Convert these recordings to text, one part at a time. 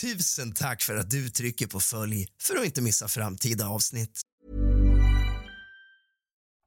Tusen tack för att du trycker på följ för att inte missa framtida avsnitt.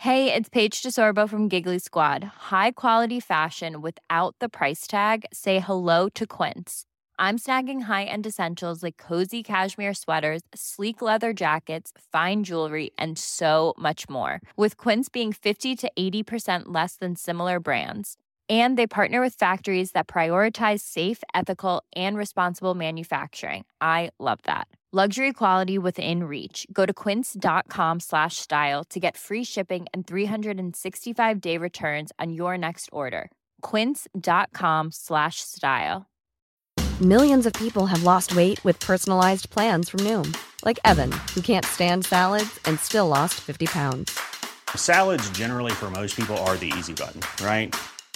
Hey, it's Paige DeSorbo from Giggly Squad. High quality fashion without the price tag. Say hello to Quince. I'm snagging high-end essentials like cozy cashmere sweaters, sleek leather jackets, fine jewelry, and so much more. With Quince being 50 to 80% less than similar brands and they partner with factories that prioritize safe ethical and responsible manufacturing. I love that. Luxury quality within reach. Go to quince.com slash style to get free shipping and 365 day returns on your next order. quince.com slash style. Millions of people have lost weight with personalized plans from Noom, like Evan, who can't stand salads and still lost 50 pounds. Salads, generally, for most people, are the easy button, right?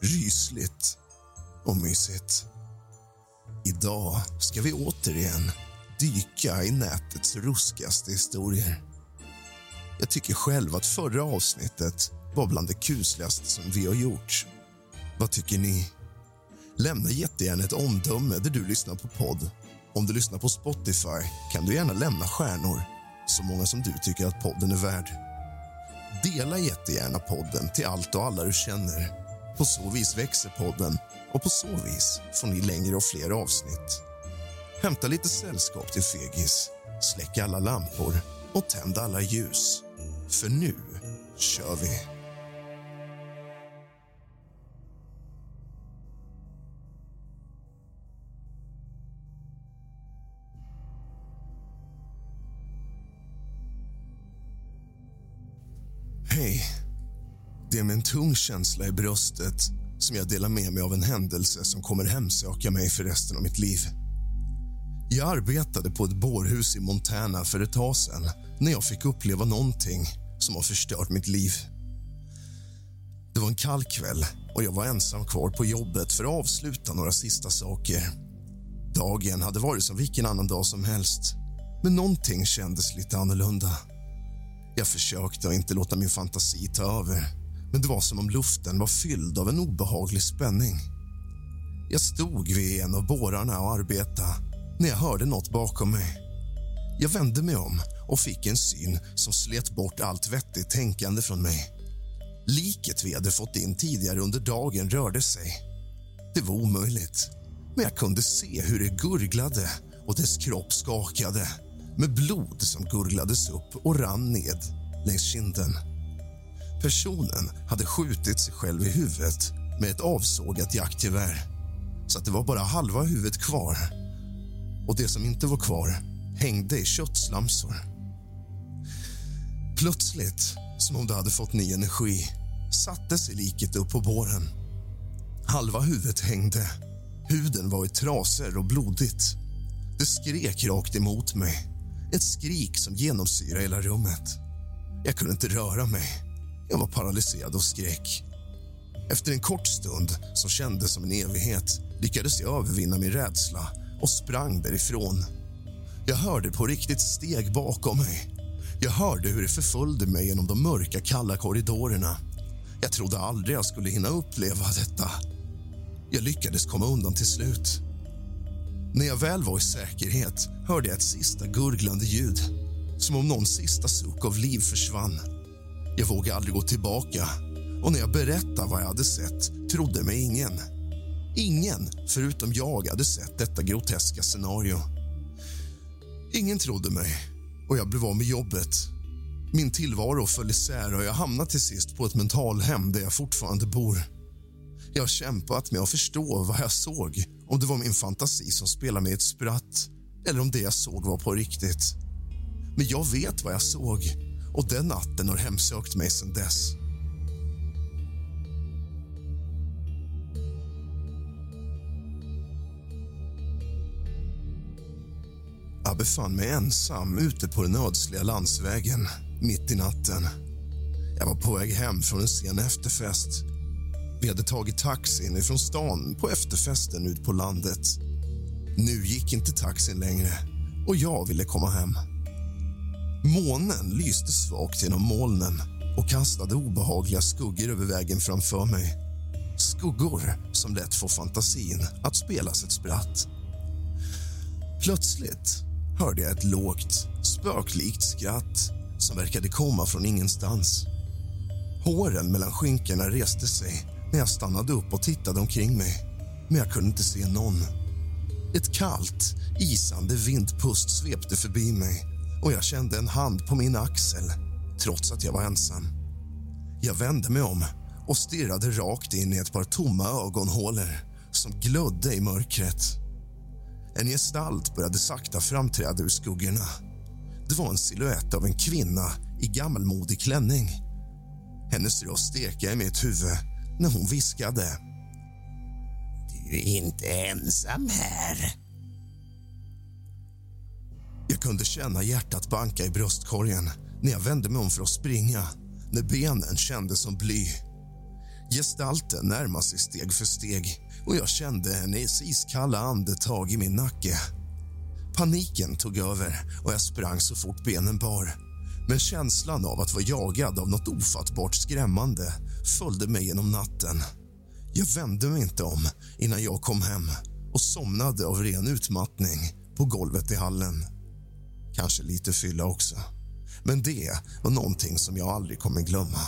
rysligt och mysigt. Idag ska vi återigen dyka i nätets ruskigaste historier. Jag tycker själv att förra avsnittet var bland det kusligaste som vi har gjort. Vad tycker ni? Lämna jättegärna ett omdöme där du lyssnar på podd. Om du lyssnar på Spotify kan du gärna lämna stjärnor, så många som du tycker att podden är värd. Dela jättegärna podden till allt och alla du känner. På så vis växer podden och på så vis får ni längre och fler avsnitt. Hämta lite sällskap till fegis, släck alla lampor och tänd alla ljus. För nu kör vi! Det är med en tung känsla i bröstet som jag delar med mig av en händelse som kommer hemsöka mig för resten av mitt liv. Jag arbetade på ett bårhus i Montana för ett tag sedan när jag fick uppleva någonting som har förstört mitt liv. Det var en kall kväll och jag var ensam kvar på jobbet för att avsluta några sista saker. Dagen hade varit som vilken annan dag som helst men någonting kändes lite annorlunda. Jag försökte att inte låta min fantasi ta över men det var som om luften var fylld av en obehaglig spänning. Jag stod vid en av bårarna och arbetade när jag hörde något bakom mig. Jag vände mig om och fick en syn som slet bort allt vettigt tänkande från mig. Liket vi hade fått in tidigare under dagen rörde sig. Det var omöjligt, men jag kunde se hur det gurglade och dess kropp skakade med blod som gurglades upp och rann ned längs kinden. Personen hade skjutit sig själv i huvudet med ett avsågat jaktgevär så att det var bara halva huvudet kvar. Och det som inte var kvar hängde i köttslamsor. Plötsligt, som om det hade fått ny energi, satte sig liket upp på båren. Halva huvudet hängde. Huden var i trasor och blodigt. Det skrek rakt emot mig. Ett skrik som genomsyrade hela rummet. Jag kunde inte röra mig. Jag var paralyserad och skräck. Efter en kort stund, som kändes som en evighet lyckades jag övervinna min rädsla och sprang därifrån. Jag hörde på riktigt steg bakom mig. Jag hörde hur det förföljde mig genom de mörka, kalla korridorerna. Jag trodde aldrig jag skulle hinna uppleva detta. Jag lyckades komma undan till slut. När jag väl var i säkerhet hörde jag ett sista gurglande ljud som om någon sista suck av liv försvann. Jag vågade aldrig gå tillbaka och när jag berättade vad jag hade sett trodde mig ingen. Ingen förutom jag hade sett detta groteska scenario. Ingen trodde mig och jag blev av med jobbet. Min tillvaro föll isär och jag hamnade till sist på ett mentalhem där jag fortfarande bor. Jag har kämpat med att förstå vad jag såg om det var min fantasi som spelade mig ett spratt eller om det jag såg var på riktigt. Men jag vet vad jag såg och den natten har hemsökt mig sedan dess. Jag befann mig ensam ute på den ödsliga landsvägen mitt i natten. Jag var på väg hem från en sen efterfest. Vi hade tagit taxin ifrån stan på efterfesten ut på landet. Nu gick inte taxin längre och jag ville komma hem. Månen lyste svagt genom molnen och kastade obehagliga skuggor över vägen framför mig. Skuggor som lätt får fantasin att spelas ett spratt. Plötsligt hörde jag ett lågt, spöklikt skratt som verkade komma från ingenstans. Håren mellan skinkorna reste sig när jag stannade upp och tittade omkring mig, men jag kunde inte se någon. Ett kallt, isande vindpust svepte förbi mig och jag kände en hand på min axel, trots att jag var ensam. Jag vände mig om och stirrade rakt in i ett par tomma ögonhålor som glödde i mörkret. En gestalt började sakta framträda ur skuggorna. Det var en siluett av en kvinna i gammalmodig klänning. Hennes röst ekade i mitt huvud när hon viskade. Du är inte ensam här. Jag kunde känna hjärtat banka i bröstkorgen när jag vände mig om för att springa när benen kändes som bly. Gestalten närmade sig steg för steg och jag kände hennes iskalla andetag i min nacke. Paniken tog över och jag sprang så fort benen bar. Men känslan av att vara jagad av något ofattbart skrämmande följde mig genom natten. Jag vände mig inte om innan jag kom hem och somnade av ren utmattning på golvet i hallen. Kanske lite fylla också. Men det var någonting som jag aldrig kommer glömma.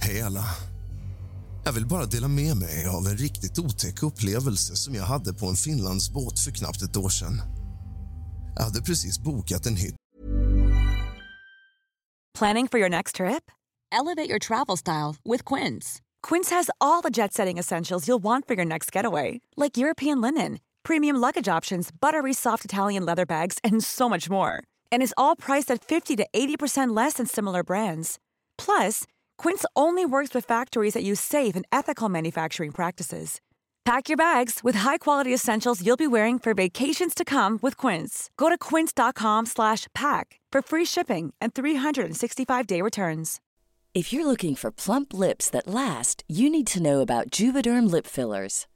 Hej alla. Jag vill bara dela med mig av en riktigt otäck upplevelse som jag hade på en Finlandsbåt för knappt ett år sedan. Jag hade precis bokat en hytt Planning for your next trip? Elevate your travel style with Quince. Quince has all the jet setting essentials you'll want for your next getaway, like European linen, premium luggage options, buttery soft Italian leather bags, and so much more. And is all priced at 50 to 80% less than similar brands. Plus, Quince only works with factories that use safe and ethical manufacturing practices. Pack your bags with high-quality essentials you'll be wearing for vacations to come with Quince. Go to quince.com/pack for free shipping and 365-day returns. If you're looking for plump lips that last, you need to know about Juvederm lip fillers.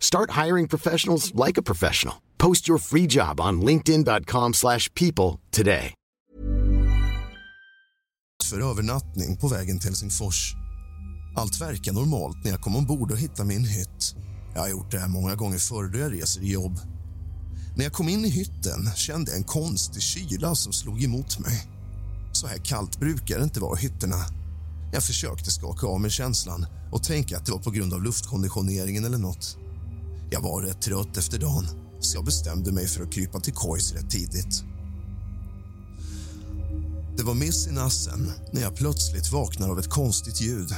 Start hiring professionals like a professional. Post your free job on linkedin.com/people slash people today. för övernattning på vägen till Helsingfors. Allt verkar normalt när jag kom ombord och hittade min hytt. Jag har gjort det här många gånger förr då jag reser i jobb. När jag kom in i hytten kände jag en konstig kyla som slog emot mig. Så här kallt brukar det inte vara i hytterna. Jag försökte skaka av mig känslan och tänka att det var på grund av luftkonditioneringen eller något. Jag var rätt trött efter dagen, så jag bestämde mig för att krypa till kojs rätt tidigt. Det var miss i nassen när jag plötsligt vaknade av ett konstigt ljud.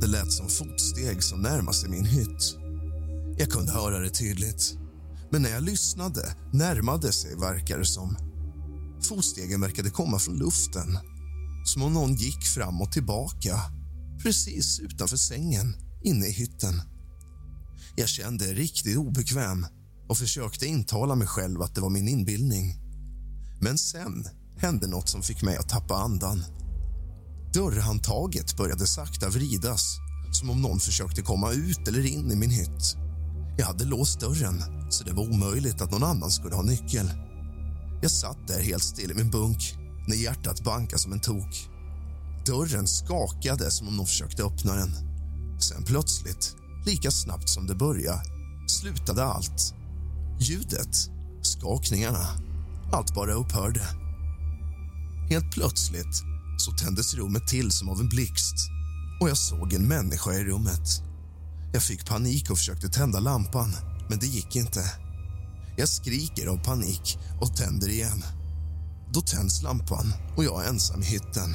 Det lät som fotsteg som närmade sig min hytt. Jag kunde höra det tydligt, men när jag lyssnade närmade sig verkar det som. Fotstegen verkade komma från luften, som om någon gick fram och tillbaka precis utanför sängen inne i hytten. Jag kände riktigt obekväm och försökte intala mig själv att det var min inbildning. Men sen hände något som fick mig att tappa andan. Dörrhandtaget började sakta vridas som om någon försökte komma ut eller in i min hytt. Jag hade låst dörren, så det var omöjligt att någon annan skulle ha nyckel. Jag satt där helt still i min bunk när hjärtat bankade som en tok. Dörren skakade som om någon försökte öppna den. Sen plötsligt, lika snabbt som det började, slutade allt. Ljudet, skakningarna, allt bara upphörde. Helt plötsligt så tändes rummet till som av en blixt och jag såg en människa i rummet. Jag fick panik och försökte tända lampan, men det gick inte. Jag skriker av panik och tänder igen. Då tänds lampan och jag är ensam i hytten.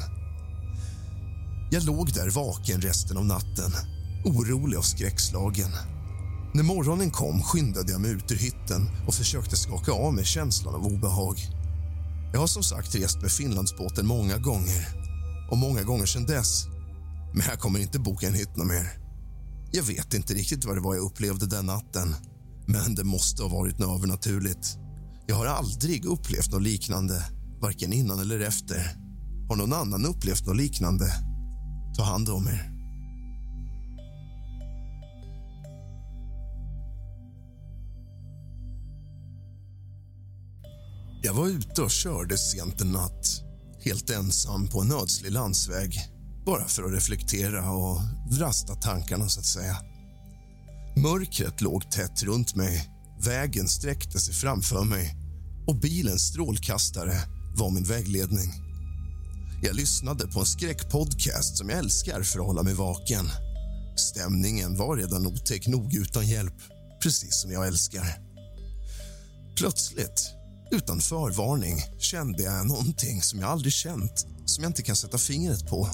Jag låg där vaken resten av natten, orolig och skräckslagen. När morgonen kom skyndade jag mig ut ur hytten och försökte skaka av mig känslan av obehag. Jag har som sagt rest med Finlandsbåten många gånger och många gånger sedan dess. Men jag kommer inte boka en hytt mer. Jag vet inte riktigt vad det var jag upplevde den natten, men det måste ha varit något övernaturligt. Jag har aldrig upplevt något liknande, varken innan eller efter. Har någon annan upplevt något liknande? Ta hand om er. Jag var ute och körde sent en natt, helt ensam på en ödslig landsväg bara för att reflektera och rasta tankarna, så att säga. Mörkret låg tätt runt mig, vägen sträckte sig framför mig och bilens strålkastare var min vägledning. Jag lyssnade på en skräckpodcast som jag älskar för att hålla mig vaken. Stämningen var redan otäck nog utan hjälp, precis som jag älskar. Plötsligt utan förvarning kände jag någonting som jag aldrig känt, som jag inte kan sätta fingret på.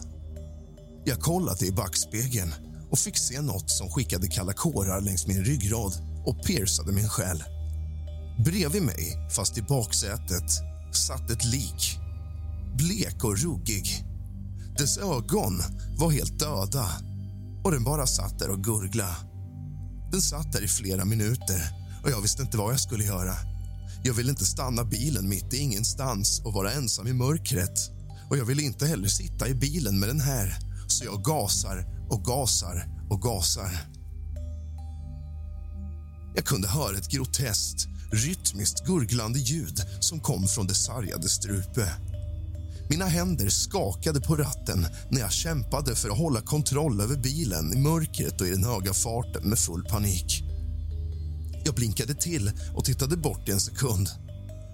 Jag kollade i backspegeln och fick se något som skickade kalla kårar längs min ryggrad och piercade min själ. Bredvid mig, fast i baksätet, satt ett lik. Blek och ruggig. Dess ögon var helt döda och den bara satt där och gurgla. Den satt där i flera minuter och jag visste inte vad jag skulle göra. Jag ville inte stanna bilen mitt i ingenstans och vara ensam i mörkret. Och jag ville inte heller sitta i bilen med den här, så jag gasar och gasar och gasar. Jag kunde höra ett groteskt, rytmiskt gurglande ljud som kom från det sargade strupe. Mina händer skakade på ratten när jag kämpade för att hålla kontroll över bilen i mörkret och i den höga farten med full panik. Jag blinkade till och tittade bort i en sekund.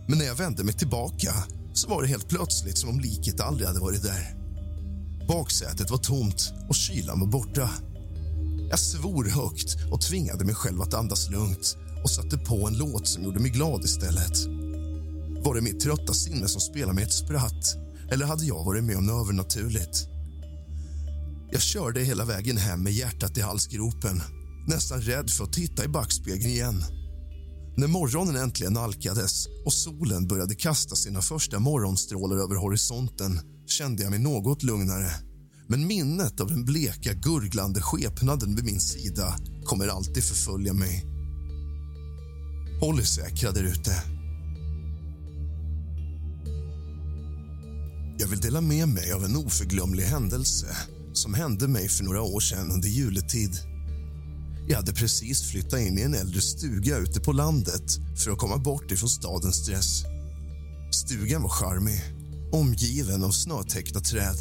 Men när jag vände mig tillbaka så var det helt plötsligt som om liket aldrig hade varit där. Baksätet var tomt och kylan var borta. Jag svor högt och tvingade mig själv att andas lugnt och satte på en låt som gjorde mig glad istället. Var det mitt trötta sinne som spelade mig ett spratt eller hade jag varit med om något övernaturligt? Jag körde hela vägen hem med hjärtat i halsgropen nästan rädd för att titta i backspegeln igen. När morgonen äntligen nalkades och solen började kasta sina första morgonstrålar över horisonten kände jag mig något lugnare. Men minnet av den bleka, gurglande skepnaden vid min sida kommer alltid förfölja mig. Håll er säkra där ute. Jag vill dela med mig av en oförglömlig händelse som hände mig för några år sedan under juletid. Jag hade precis flyttat in i en äldre stuga ute på landet för att komma bort ifrån stadens stress. Stugan var charmig, omgiven av snötäckta träd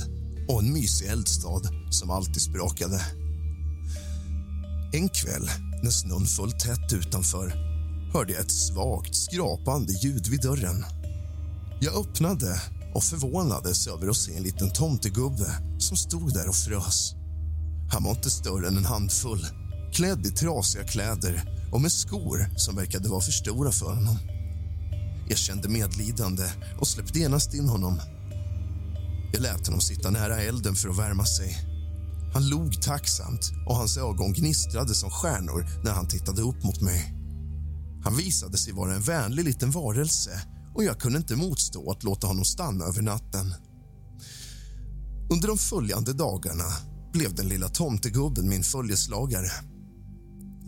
och en mysig eldstad som alltid sprakade. En kväll när snön föll tätt utanför hörde jag ett svagt skrapande ljud vid dörren. Jag öppnade och förvånades över att se en liten tomtegubbe som stod där och frös. Han var inte större än en handfull, klädd i trasiga kläder och med skor som verkade vara för stora för honom. Jag kände medlidande och släppte genast in honom. Jag lät honom sitta nära elden för att värma sig. Han log tacksamt och hans ögon gnistrade som stjärnor när han tittade upp mot mig. Han visade sig vara en vänlig liten varelse och jag kunde inte motstå att låta honom stanna över natten. Under de följande dagarna blev den lilla tomtegubben min följeslagare.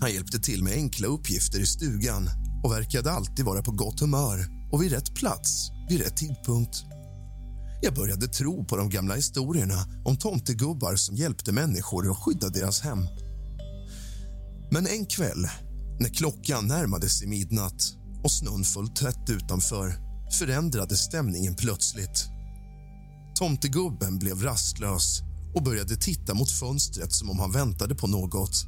Han hjälpte till med enkla uppgifter i stugan och verkade alltid vara på gott humör och vid rätt plats vid rätt tidpunkt. Jag började tro på de gamla historierna om tomtegubbar som hjälpte människor att skydda deras hem. Men en kväll, när klockan närmade sig midnatt och snön föll tätt utanför förändrades stämningen plötsligt. Tomtegubben blev rastlös och började titta mot fönstret som om han väntade på något.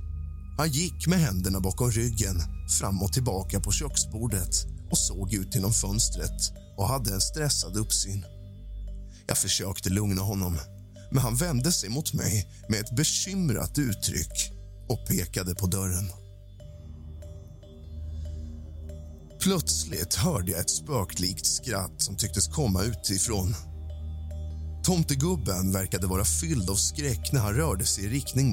Han gick med händerna bakom ryggen fram och tillbaka på köksbordet och såg ut genom fönstret och hade en stressad uppsyn. Jag försökte lugna honom, men han vände sig mot mig med ett bekymrat uttryck och pekade på dörren. Plötsligt hörde jag ett spöklikt skratt som tycktes komma utifrån. Tomtegubben verkade vara fylld av skräck när han rörde sig i riktning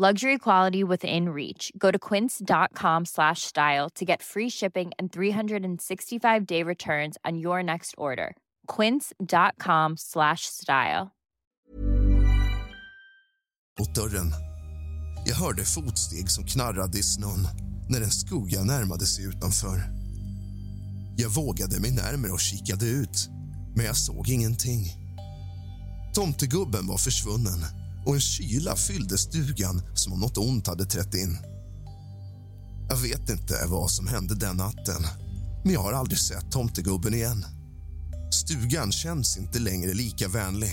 Luxury quality within reach. Go to quince.com slash style to get free shipping and 365 day returns on your next order. Quince.com slash style. mot dörren. Jag hörde fotsteg som knarrade i snön när en skugga närmade sig utanför. Jag vågade mig närmare och kikade ut, men jag såg ingenting. Tomtegubben var försvunnen och en kyla fyllde stugan som om något ont hade trätt in. Jag vet inte vad som hände den natten, men jag har aldrig sett tomtegubben igen. Stugan känns inte längre lika vänlig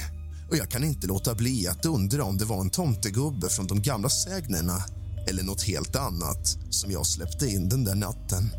och jag kan inte låta bli att undra om det var en tomtegubbe från de gamla sägnerna eller något helt annat som jag släppte in den där natten.